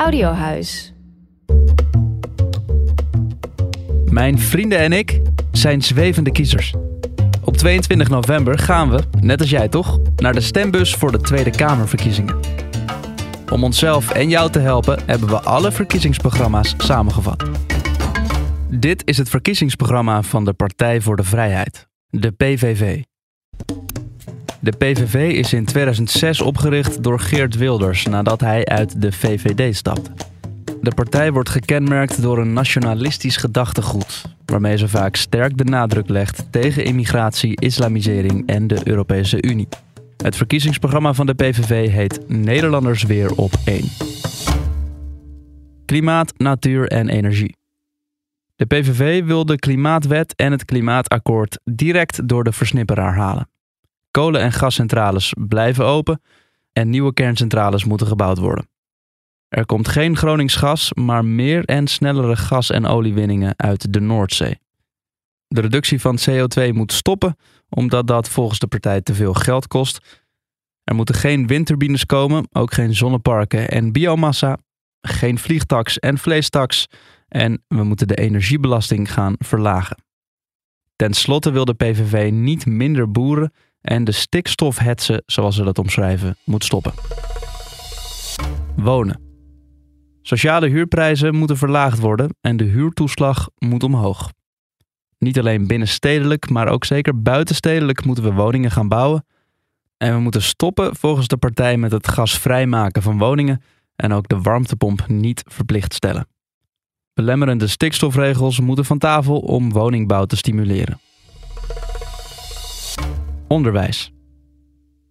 Audiohuis. Mijn vrienden en ik zijn zwevende kiezers. Op 22 november gaan we, net als jij toch, naar de stembus voor de Tweede Kamerverkiezingen. Om onszelf en jou te helpen hebben we alle verkiezingsprogramma's samengevat. Dit is het verkiezingsprogramma van de Partij voor de Vrijheid, de PVV. De PVV is in 2006 opgericht door Geert Wilders nadat hij uit de VVD stapte. De partij wordt gekenmerkt door een nationalistisch gedachtegoed, waarmee ze vaak sterk de nadruk legt tegen immigratie, islamisering en de Europese Unie. Het verkiezingsprogramma van de PVV heet Nederlanders weer op één. Klimaat, natuur en energie. De PVV wil de Klimaatwet en het Klimaatakkoord direct door de versnipperaar halen. Kolen- en gascentrales blijven open en nieuwe kerncentrales moeten gebouwd worden. Er komt geen Gronings gas, maar meer en snellere gas- en oliewinningen uit de Noordzee. De reductie van CO2 moet stoppen, omdat dat volgens de partij te veel geld kost. Er moeten geen windturbines komen, ook geen zonneparken en biomassa, geen vliegtaks en vleestaks en we moeten de energiebelasting gaan verlagen. Ten slotte wil de PVV niet minder boeren en de stikstofhetsen, zoals ze dat omschrijven, moet stoppen. Wonen. Sociale huurprijzen moeten verlaagd worden en de huurtoeslag moet omhoog. Niet alleen binnenstedelijk, maar ook zeker buitenstedelijk moeten we woningen gaan bouwen. En we moeten stoppen volgens de partij met het gasvrij maken van woningen en ook de warmtepomp niet verplicht stellen. Belemmerende stikstofregels moeten van tafel om woningbouw te stimuleren. Onderwijs.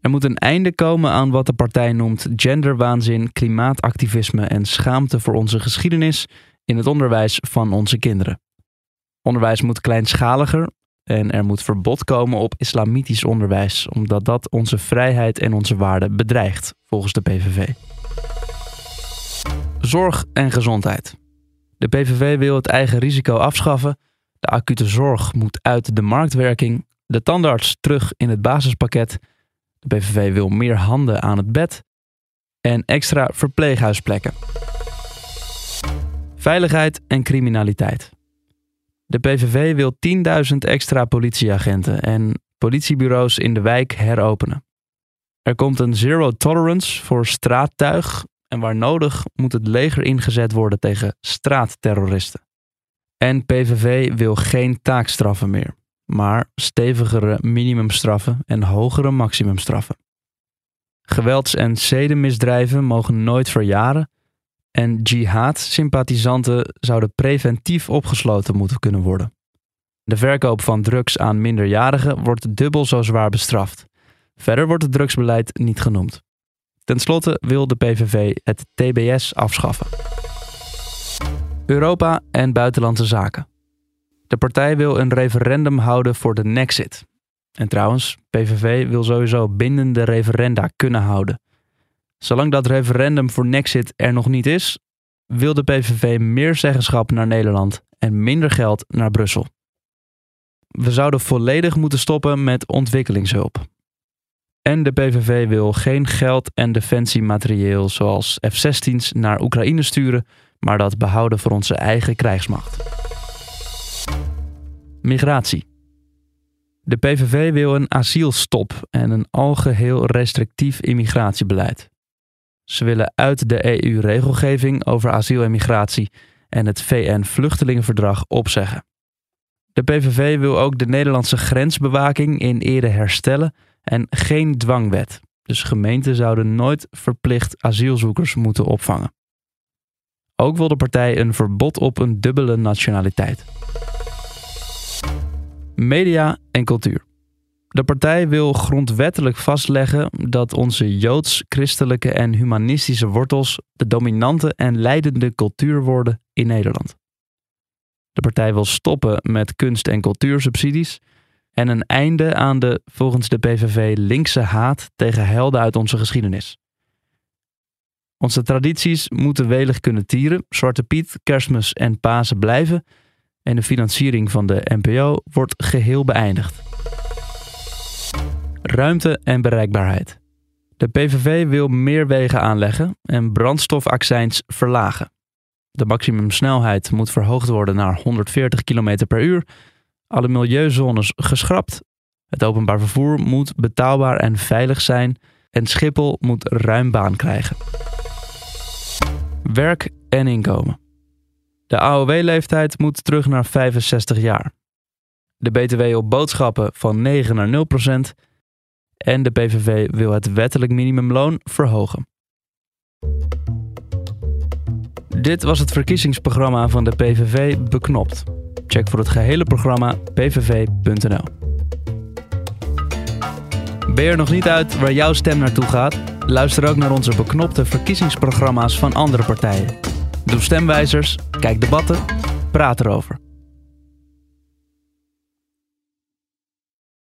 Er moet een einde komen aan wat de partij noemt genderwaanzin, klimaatactivisme en schaamte voor onze geschiedenis in het onderwijs van onze kinderen. Onderwijs moet kleinschaliger en er moet verbod komen op islamitisch onderwijs, omdat dat onze vrijheid en onze waarden bedreigt, volgens de PVV. Zorg en gezondheid. De PVV wil het eigen risico afschaffen. De acute zorg moet uit de marktwerking. De tandarts terug in het basispakket. De PVV wil meer handen aan het bed. En extra verpleeghuisplekken. Veiligheid en criminaliteit. De PVV wil 10.000 extra politieagenten en politiebureaus in de wijk heropenen. Er komt een zero tolerance voor straattuig en waar nodig moet het leger ingezet worden tegen straatterroristen. En PVV wil geen taakstraffen meer, maar stevigere minimumstraffen en hogere maximumstraffen. Gewelds- en zedenmisdrijven mogen nooit verjaren en jihad-sympathisanten zouden preventief opgesloten moeten kunnen worden. De verkoop van drugs aan minderjarigen wordt dubbel zo zwaar bestraft. Verder wordt het drugsbeleid niet genoemd. Ten slotte wil de PVV het TBS afschaffen. Europa en buitenlandse zaken. De partij wil een referendum houden voor de Nexit. En trouwens, PVV wil sowieso bindende referenda kunnen houden. Zolang dat referendum voor Nexit er nog niet is, wil de PVV meer zeggenschap naar Nederland en minder geld naar Brussel. We zouden volledig moeten stoppen met ontwikkelingshulp. En de PVV wil geen geld en defensiematerieel zoals F-16's naar Oekraïne sturen, maar dat behouden voor onze eigen krijgsmacht. Migratie. De PVV wil een asielstop en een algeheel restrictief immigratiebeleid. Ze willen uit de EU-regelgeving over asiel en migratie en het VN-vluchtelingenverdrag opzeggen. De PVV wil ook de Nederlandse grensbewaking in ere herstellen en geen dwangwet. Dus gemeenten zouden nooit verplicht asielzoekers moeten opvangen. Ook wil de partij een verbod op een dubbele nationaliteit. Media en cultuur. De partij wil grondwettelijk vastleggen dat onze joods, christelijke en humanistische wortels de dominante en leidende cultuur worden in Nederland. De partij wil stoppen met kunst- en cultuursubsidies en een einde aan de, volgens de PVV, linkse haat tegen helden uit onze geschiedenis. Onze tradities moeten welig kunnen tieren, Zwarte Piet, Kerstmis en Pasen blijven en de financiering van de NPO wordt geheel beëindigd. Ruimte en bereikbaarheid. De PVV wil meer wegen aanleggen en brandstofaccijns verlagen. De maximumsnelheid moet verhoogd worden naar 140 km per uur. Alle milieuzones geschrapt. Het openbaar vervoer moet betaalbaar en veilig zijn. En Schiphol moet ruim baan krijgen. Werk en inkomen. De AOW-leeftijd moet terug naar 65 jaar. De BTW op boodschappen van 9 naar 0 procent. En de PVV wil het wettelijk minimumloon verhogen. Dit was het verkiezingsprogramma van de PVV Beknopt. Check voor het gehele programma pvv.nl. Ben je er nog niet uit waar jouw stem naartoe gaat? Luister ook naar onze beknopte verkiezingsprogramma's van andere partijen. Doe stemwijzers, kijk debatten, praat erover.